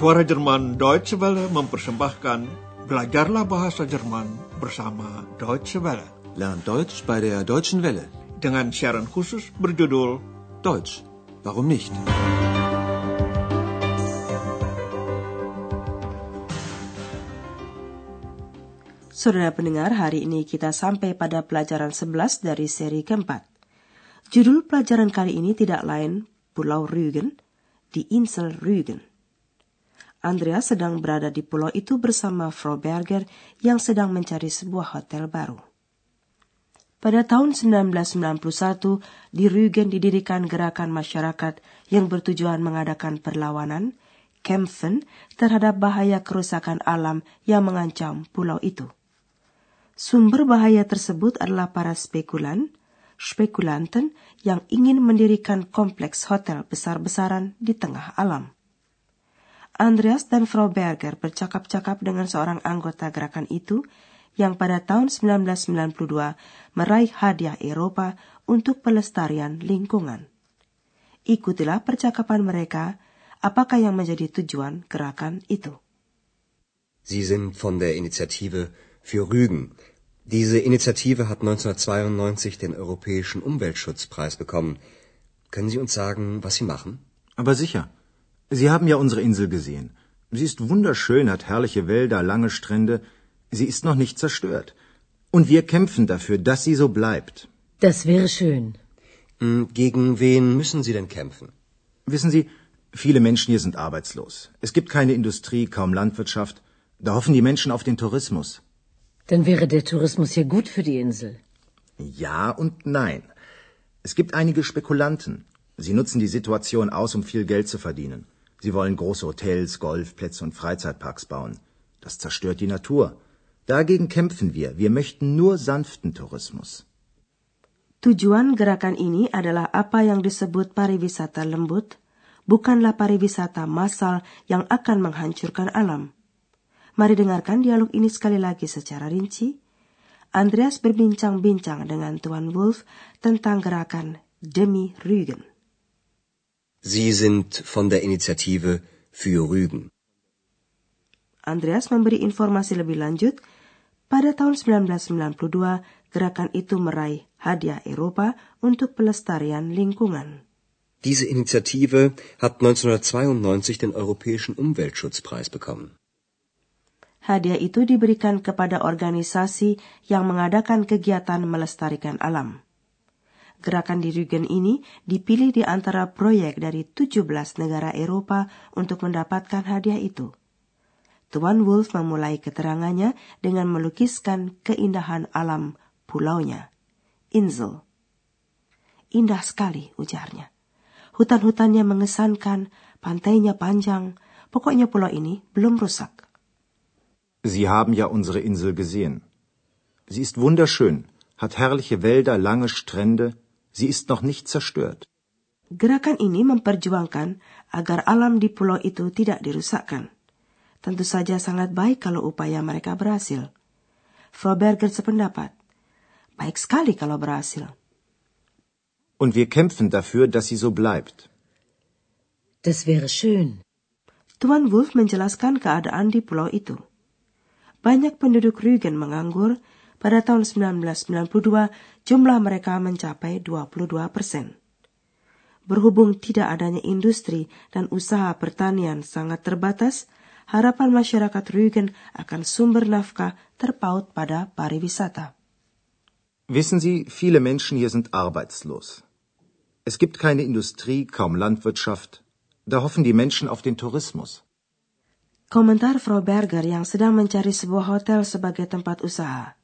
Suara Jerman Deutsche Welle mempersembahkan Belajarlah Bahasa Jerman bersama Deutsche Welle. Lernt Deutsch bei der Deutschen Welle. Dengan siaran khusus berjudul Deutsch, warum nicht? Saudara pendengar, hari ini kita sampai pada pelajaran 11 dari seri keempat. Judul pelajaran kali ini tidak lain Pulau Rügen di Insel Rügen. Andreas sedang berada di pulau itu bersama Frau Berger yang sedang mencari sebuah hotel baru. Pada tahun 1991, di Rügen didirikan gerakan masyarakat yang bertujuan mengadakan perlawanan, Kämpfen, terhadap bahaya kerusakan alam yang mengancam pulau itu. Sumber bahaya tersebut adalah para spekulan, spekulanten yang ingin mendirikan kompleks hotel besar-besaran di tengah alam. Andreas dan Frau Berger bercakap-cakap dengan seorang anggota gerakan itu yang pada tahun 1992 meraih hadiah Eropa untuk pelestarian lingkungan. Ikutilah percakapan mereka, apakah yang menjadi tujuan gerakan itu. Sie sind von der Initiative für Rügen. Diese Initiative hat 1992 den Europäischen Umweltschutzpreis bekommen. Können Sie uns sagen, was Sie machen? Aber sicher. Sie haben ja unsere Insel gesehen. Sie ist wunderschön, hat herrliche Wälder, lange Strände. Sie ist noch nicht zerstört. Und wir kämpfen dafür, dass sie so bleibt. Das wäre schön. Hm, gegen wen müssen Sie denn kämpfen? Wissen Sie, viele Menschen hier sind arbeitslos. Es gibt keine Industrie, kaum Landwirtschaft. Da hoffen die Menschen auf den Tourismus. Dann wäre der Tourismus ja gut für die Insel. Ja und nein. Es gibt einige Spekulanten. Sie nutzen die Situation aus, um viel Geld zu verdienen. Sie wollen große Hotels, Golfplätze und Freizeitparks bauen. Das zerstört die Natur. Dagegen kämpfen wir. Wir möchten nur sanften Tourismus. Tujuan gerakan ini adalah apa yang disebut pariwisata lembut, bukanlah pariwisata massal yang akan menghancurkan alam. Mari dengarkan dialog ini sekali lagi secara rinci. Andreas berbincang-bincang dengan Tuan Wolf tentang gerakan Demi Rügen. Sie sind von der Initiative für Rügen. Andreas memberi informasi lebih lanjut. Pada tahun 1992, gerakan itu meraih hadiah Eropa untuk pelestarian lingkungan. Diese Initiative hat 1992 den Europäischen Umweltschutzpreis bekommen. Hadiah itu diberikan kepada organisasi yang mengadakan kegiatan melestarikan alam. Gerakan di Rügen ini dipilih di antara proyek dari 17 negara Eropa untuk mendapatkan hadiah itu. Tuan Wolf memulai keterangannya dengan melukiskan keindahan alam pulaunya, Insel. Indah sekali, ujarnya. Hutan-hutannya mengesankan, pantainya panjang, pokoknya pulau ini belum rusak. Sie haben ja unsere Insel gesehen. Sie ist wunderschön, hat herrliche Wälder, lange Strände, Sie ist noch nicht zerstört. Gerakan ini memperjuangkan agar alam di pulau itu tidak dirusakkan. Tentu saja sangat baik kalau upaya mereka berhasil. Frau Berger sependapat. Baik sekali kalau berhasil. Und wir kämpfen dafür, dass sie so bleibt. Das wäre schön. Tuan Wolf menjelaskan keadaan di pulau itu. Banyak penduduk Rügen menganggur pada tahun 1992, jumlah mereka mencapai 22 persen. Berhubung tidak adanya industri dan usaha pertanian sangat terbatas, harapan masyarakat Rügen akan sumber nafkah terpaut pada pariwisata. Wissen Sie, viele Menschen hier sind arbeitslos. Es gibt keine Industrie, kaum Landwirtschaft. Da hoffen die Menschen auf den Tourismus. Komentar Frau Berger yang sedang mencari sebuah hotel sebagai tempat usaha.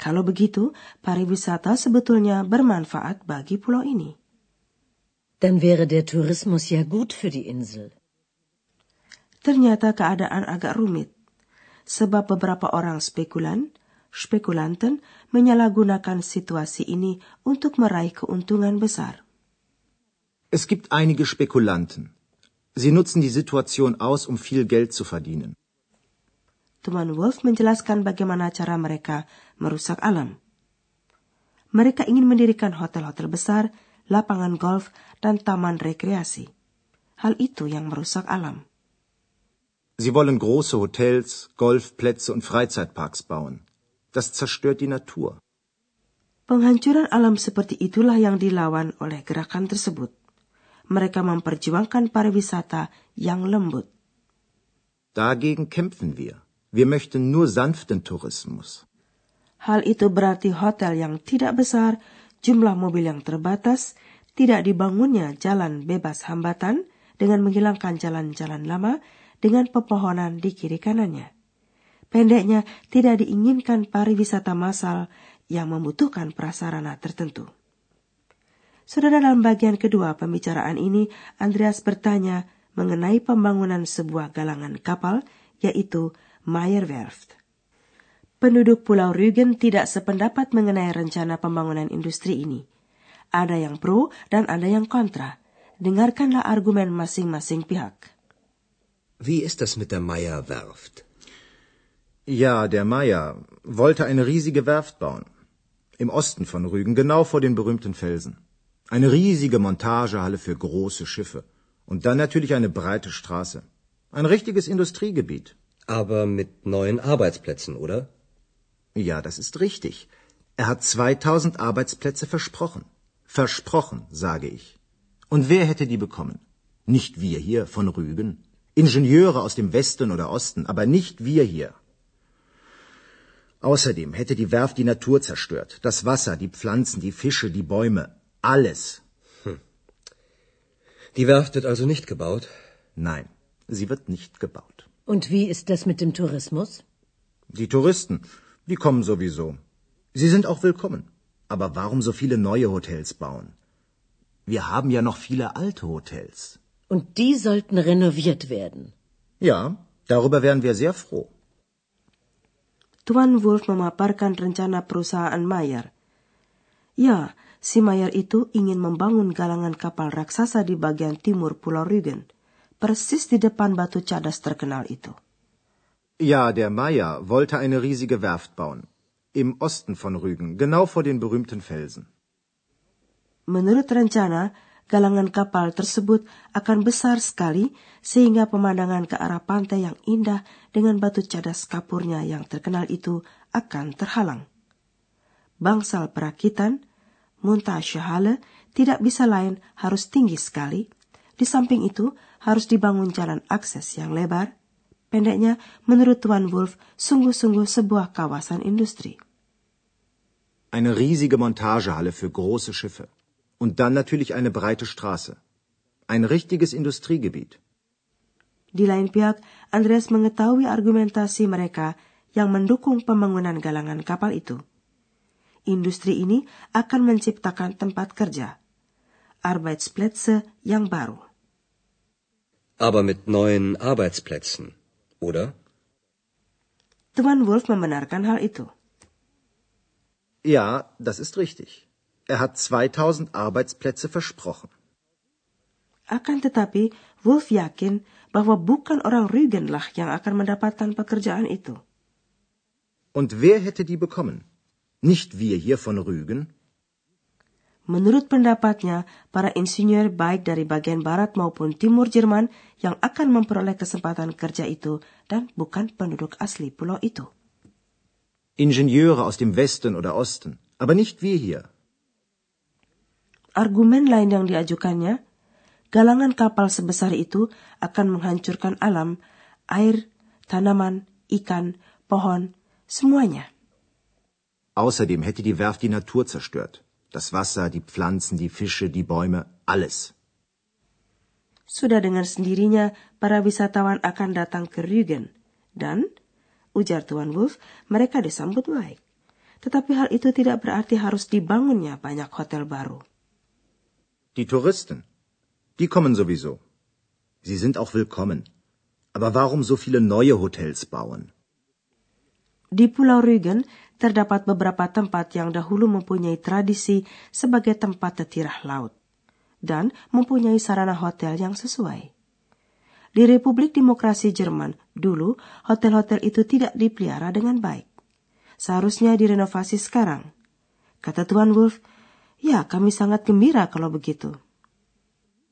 Kalau begitu, pariwisata sebetulnya bermanfaat bagi pulau ini. Dann wäre der Tourismus ja gut für die Insel. Ternyata keadaan agak rumit, sebab beberapa orang spekulan, spekulanten, menyalahgunakan situasi ini untuk meraih keuntungan besar. Es gibt einige Spekulanten. Sie nutzen die Situation aus, um viel Geld zu verdienen. Tuan Wolf menjelaskan bagaimana cara mereka merusak alam. Mereka ingin mendirikan hotel-hotel besar, lapangan golf, dan taman rekreasi. Hal itu yang merusak alam. Sie wollen große Hotels, Golfplätze und Freizeitparks bauen. Das zerstört die Natur. Penghancuran alam seperti itulah yang dilawan oleh gerakan tersebut. Mereka memperjuangkan pariwisata yang lembut. Dagegen kämpfen wir. Wir möchten nur sanften Tourismus. Hal itu berarti hotel yang tidak besar, jumlah mobil yang terbatas, tidak dibangunnya jalan bebas hambatan dengan menghilangkan jalan-jalan lama, dengan pepohonan di kiri kanannya. Pendeknya, tidak diinginkan pariwisata massal yang membutuhkan prasarana tertentu. Sudah dalam bagian kedua pembicaraan ini, Andreas bertanya mengenai pembangunan sebuah galangan kapal, yaitu Meyerwerft. Penduduk Pulau Rügen tidak sependapat mengenai rencana pembangunan industri ini. Ada yang pro dan ada yang kontra. Dengarkanlah argumen masing-masing pihak. Wie ist das mit der Meyer-Werft? Ja, der Meyer wollte eine riesige Werft bauen. Im Osten von Rügen, genau vor den berühmten Felsen. Eine riesige Montagehalle für große Schiffe. Und dann natürlich eine breite Straße. Ein richtiges Industriegebiet. Aber mit neuen Arbeitsplätzen, oder? Ja, das ist richtig. Er hat 2000 Arbeitsplätze versprochen. Versprochen, sage ich. Und wer hätte die bekommen? Nicht wir hier von Rügen. Ingenieure aus dem Westen oder Osten, aber nicht wir hier. Außerdem hätte die Werft die Natur zerstört. Das Wasser, die Pflanzen, die Fische, die Bäume. Alles. Hm. Die Werft wird also nicht gebaut? Nein, sie wird nicht gebaut. Und wie ist das mit dem Tourismus? Die Touristen, die kommen sowieso. Sie sind auch willkommen. Aber warum so viele neue Hotels bauen? Wir haben ja noch viele alte Hotels. Und die sollten renoviert werden. Ja, darüber wären wir sehr froh. Tuan Wolf memaparkan rencana perusahaan Mayer. Ya, si Mayer itu ingin membangun galangan kapal raksasa di bagian timur Pulau Rügen, persis di depan batu cadas terkenal itu. Ja, der Mayer wollte eine riesige Werft bauen. Im Osten von Rügen, genau vor den berühmten Felsen. Menurut rencana, galangan kapal tersebut akan besar sekali sehingga pemandangan ke arah pantai yang indah dengan batu cadas kapurnya yang terkenal itu akan terhalang. Bangsal perakitan, Muntasyahale, tidak bisa lain harus tinggi sekali. Di samping itu harus dibangun jalan akses yang lebar. Pendeknya, menurut Tuan Wolf, sungguh-sungguh sebuah kawasan industri. Eine riesige Montagehalle für große Schiffe. Und dann natürlich eine breite Straße. Ein richtiges Industriegebiet. Di lain pihak, Andreas mengetahui argumentasi mereka yang mendukung pembangunan galangan kapal itu. Industri ini akan menciptakan tempat kerja. Arbeitsplätze yang baru. Aber mit neuen Arbeitsplätzen, oder? Tuan Wolf membenarkan hal itu. Ja, das ist richtig. Er hat 2000 Arbeitsplätze versprochen. Akan tetapi, Wolf yakin bahwa bukan orang Rügenlah yang akan mendapatkan pekerjaan itu. Und wer hätte die bekommen? Nicht wir hier von Rügen? Menurut pendapatnya, para insinyur baik dari bagian barat maupun timur Jerman yang akan memperoleh kesempatan kerja itu dan bukan penduduk asli pulau itu. Ingenieure aus dem Westen oder Osten, aber nicht wir hier. Argumen lain yang diajukannya, galangan kapal sebesar itu akan menghancurkan alam, air, tanaman, ikan, pohon, semuanya. Außerdem hätte die Werft die Natur zerstört. Das Wasser, die Pflanzen, die Fische, die Bäume, alles. Sudah dengan sendirinya, para wisatawan akan datang ke Rügen. Dan, ujar Tuan Wolf, mereka disambut baik. Tetapi hal itu tidak berarti harus dibangunnya banyak hotel baru. Die Touristen, die kommen sowieso. Sie sind auch willkommen. Aber warum so viele neue Hotels bauen? Di Pulau Rügen terdapat beberapa tempat yang dahulu mempunyai tradisi sebagai tempat tetirah laut dan mempunyai sarana hotel yang sesuai. Di Republik Demokrasi Jerman dulu hotel-hotel itu tidak dipelihara dengan baik. Seharusnya direnovasi sekarang. Kata Tuan Wolf, Ya, kami sangat gembira kalau begitu.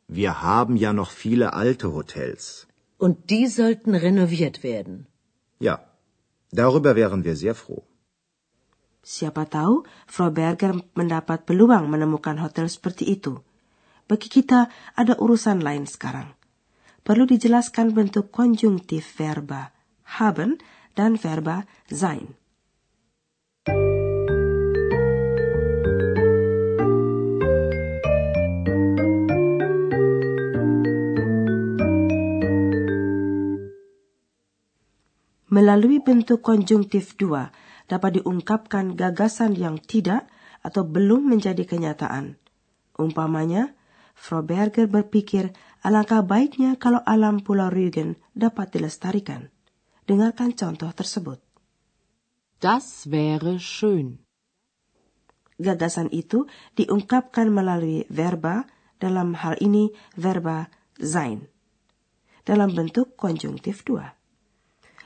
Wir haben ja noch viele alte Hotels. Und die sollten renoviert werden. Ja, darüber wären wir sehr froh. Siapa tahu Frau Berger mendapat peluang menemukan hotel seperti itu. Bagi kita ada urusan lain sekarang. Perlu dijelaskan bentuk konjungtif verba haben dan verba sein. Melalui bentuk konjungtif dua dapat diungkapkan gagasan yang tidak atau belum menjadi kenyataan. Umpamanya, Frau Berger berpikir alangkah baiknya kalau alam Pulau Rügen dapat dilestarikan. Dengarkan contoh tersebut. Das wäre schön. Gagasan itu diungkapkan melalui verba, dalam hal ini verba sein, dalam bentuk konjungtif dua.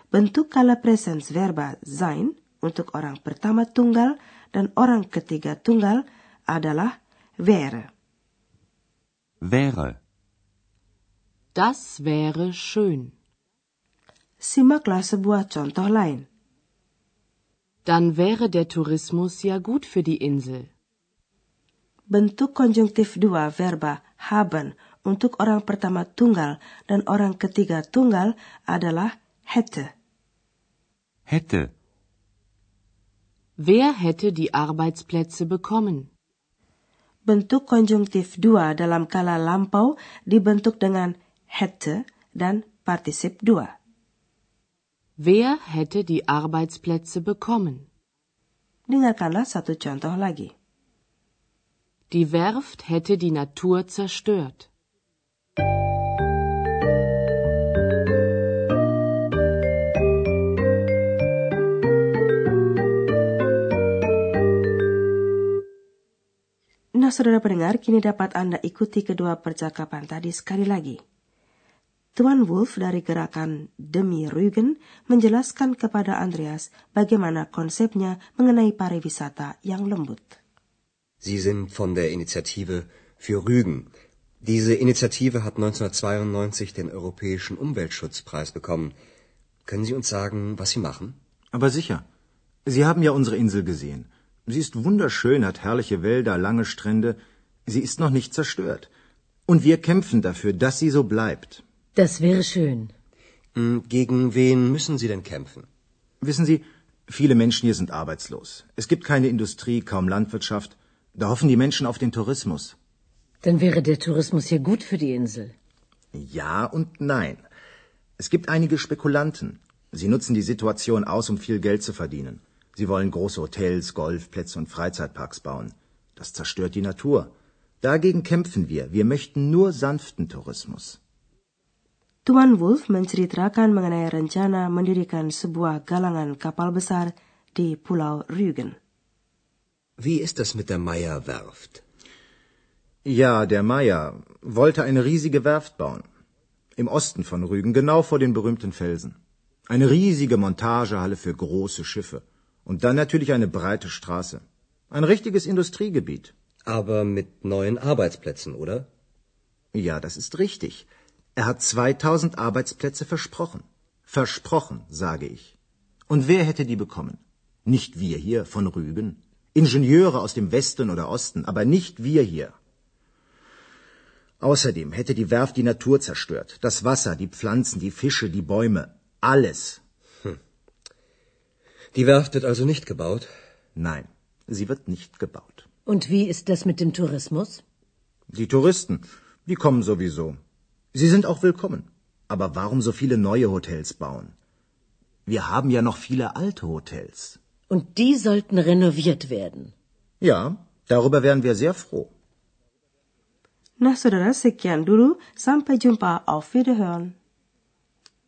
Bentuk kala presens verba sein untuk orang pertama tunggal dan orang ketiga tunggal adalah wäre. Wäre. Das wäre schön. Simaklah sebuah contoh lain. Dann wäre der Tourismus ja gut für die Insel. Bentuk konjungtif dua verba haben untuk orang pertama tunggal dan orang ketiga tunggal adalah hätte. Hätte. Wer hätte die Arbeitsplätze bekommen? Bentuk konjungtif dua dalam kala lampau dibentuk dengan hätte dan partisip dua. Wer hätte die Arbeitsplätze bekommen? Dengarkanlah satu contoh lagi. Die Werft hätte die Natur zerstört. Saudara pendengar, kini dapat Anda ikuti kedua percakapan tadi sekali lagi. Tuan Wolf dari gerakan Demi Rügen menjelaskan kepada Andreas bagaimana konsepnya mengenai pariwisata yang lembut. Sie sind von der Initiative für Rügen. Diese Initiative hat 1992 den Europäischen Umweltschutzpreis bekommen. Können Sie uns sagen, was Sie machen? Aber sicher. Sie haben ja unsere Insel gesehen. Sie ist wunderschön, hat herrliche Wälder, lange Strände. Sie ist noch nicht zerstört. Und wir kämpfen dafür, dass sie so bleibt. Das wäre schön. Hm, Gegen wen müssen Sie denn kämpfen? Wissen Sie, viele Menschen hier sind arbeitslos. Es gibt keine Industrie, kaum Landwirtschaft. Da hoffen die Menschen auf den Tourismus. Dann wäre der Tourismus ja gut für die Insel. Ja und nein. Es gibt einige Spekulanten. Sie nutzen die Situation aus, um viel Geld zu verdienen. Sie wollen große Hotels, Golfplätze und Freizeitparks bauen. Das zerstört die Natur. Dagegen kämpfen wir. Wir möchten nur sanften Tourismus. Tuan Wolf menceritakan mengenai rencana mendirikan sebuah galangan kapal besar di Pulau Rügen. Wie ist das mit der Meyer-Werft? Ja, der Meier wollte eine riesige Werft bauen. Im Osten von Rügen, genau vor den berühmten Felsen. Eine riesige Montagehalle für große Schiffe. Und dann natürlich eine breite Straße. Ein richtiges Industriegebiet. Aber mit neuen Arbeitsplätzen, oder? Ja, das ist richtig. Er hat 2000 Arbeitsplätze versprochen. Versprochen, sage ich. Und wer hätte die bekommen? Nicht wir hier von Rügen. Ingenieure aus dem Westen oder Osten, aber nicht wir hier. Außerdem hätte die Werft die Natur zerstört. Das Wasser, die Pflanzen, die Fische, die Bäume. Alles. Die Werft wird also nicht gebaut? Nein, sie wird nicht gebaut. Und wie ist das mit dem Tourismus? Die Touristen, die kommen sowieso. Sie sind auch willkommen. Aber warum so viele neue Hotels bauen? Wir haben ja noch viele alte Hotels. Und die sollten renoviert werden. Ja, darüber wären wir sehr froh. Nah, saudara, sekian dulu. Sampai jumpa. Auf Wiederhören.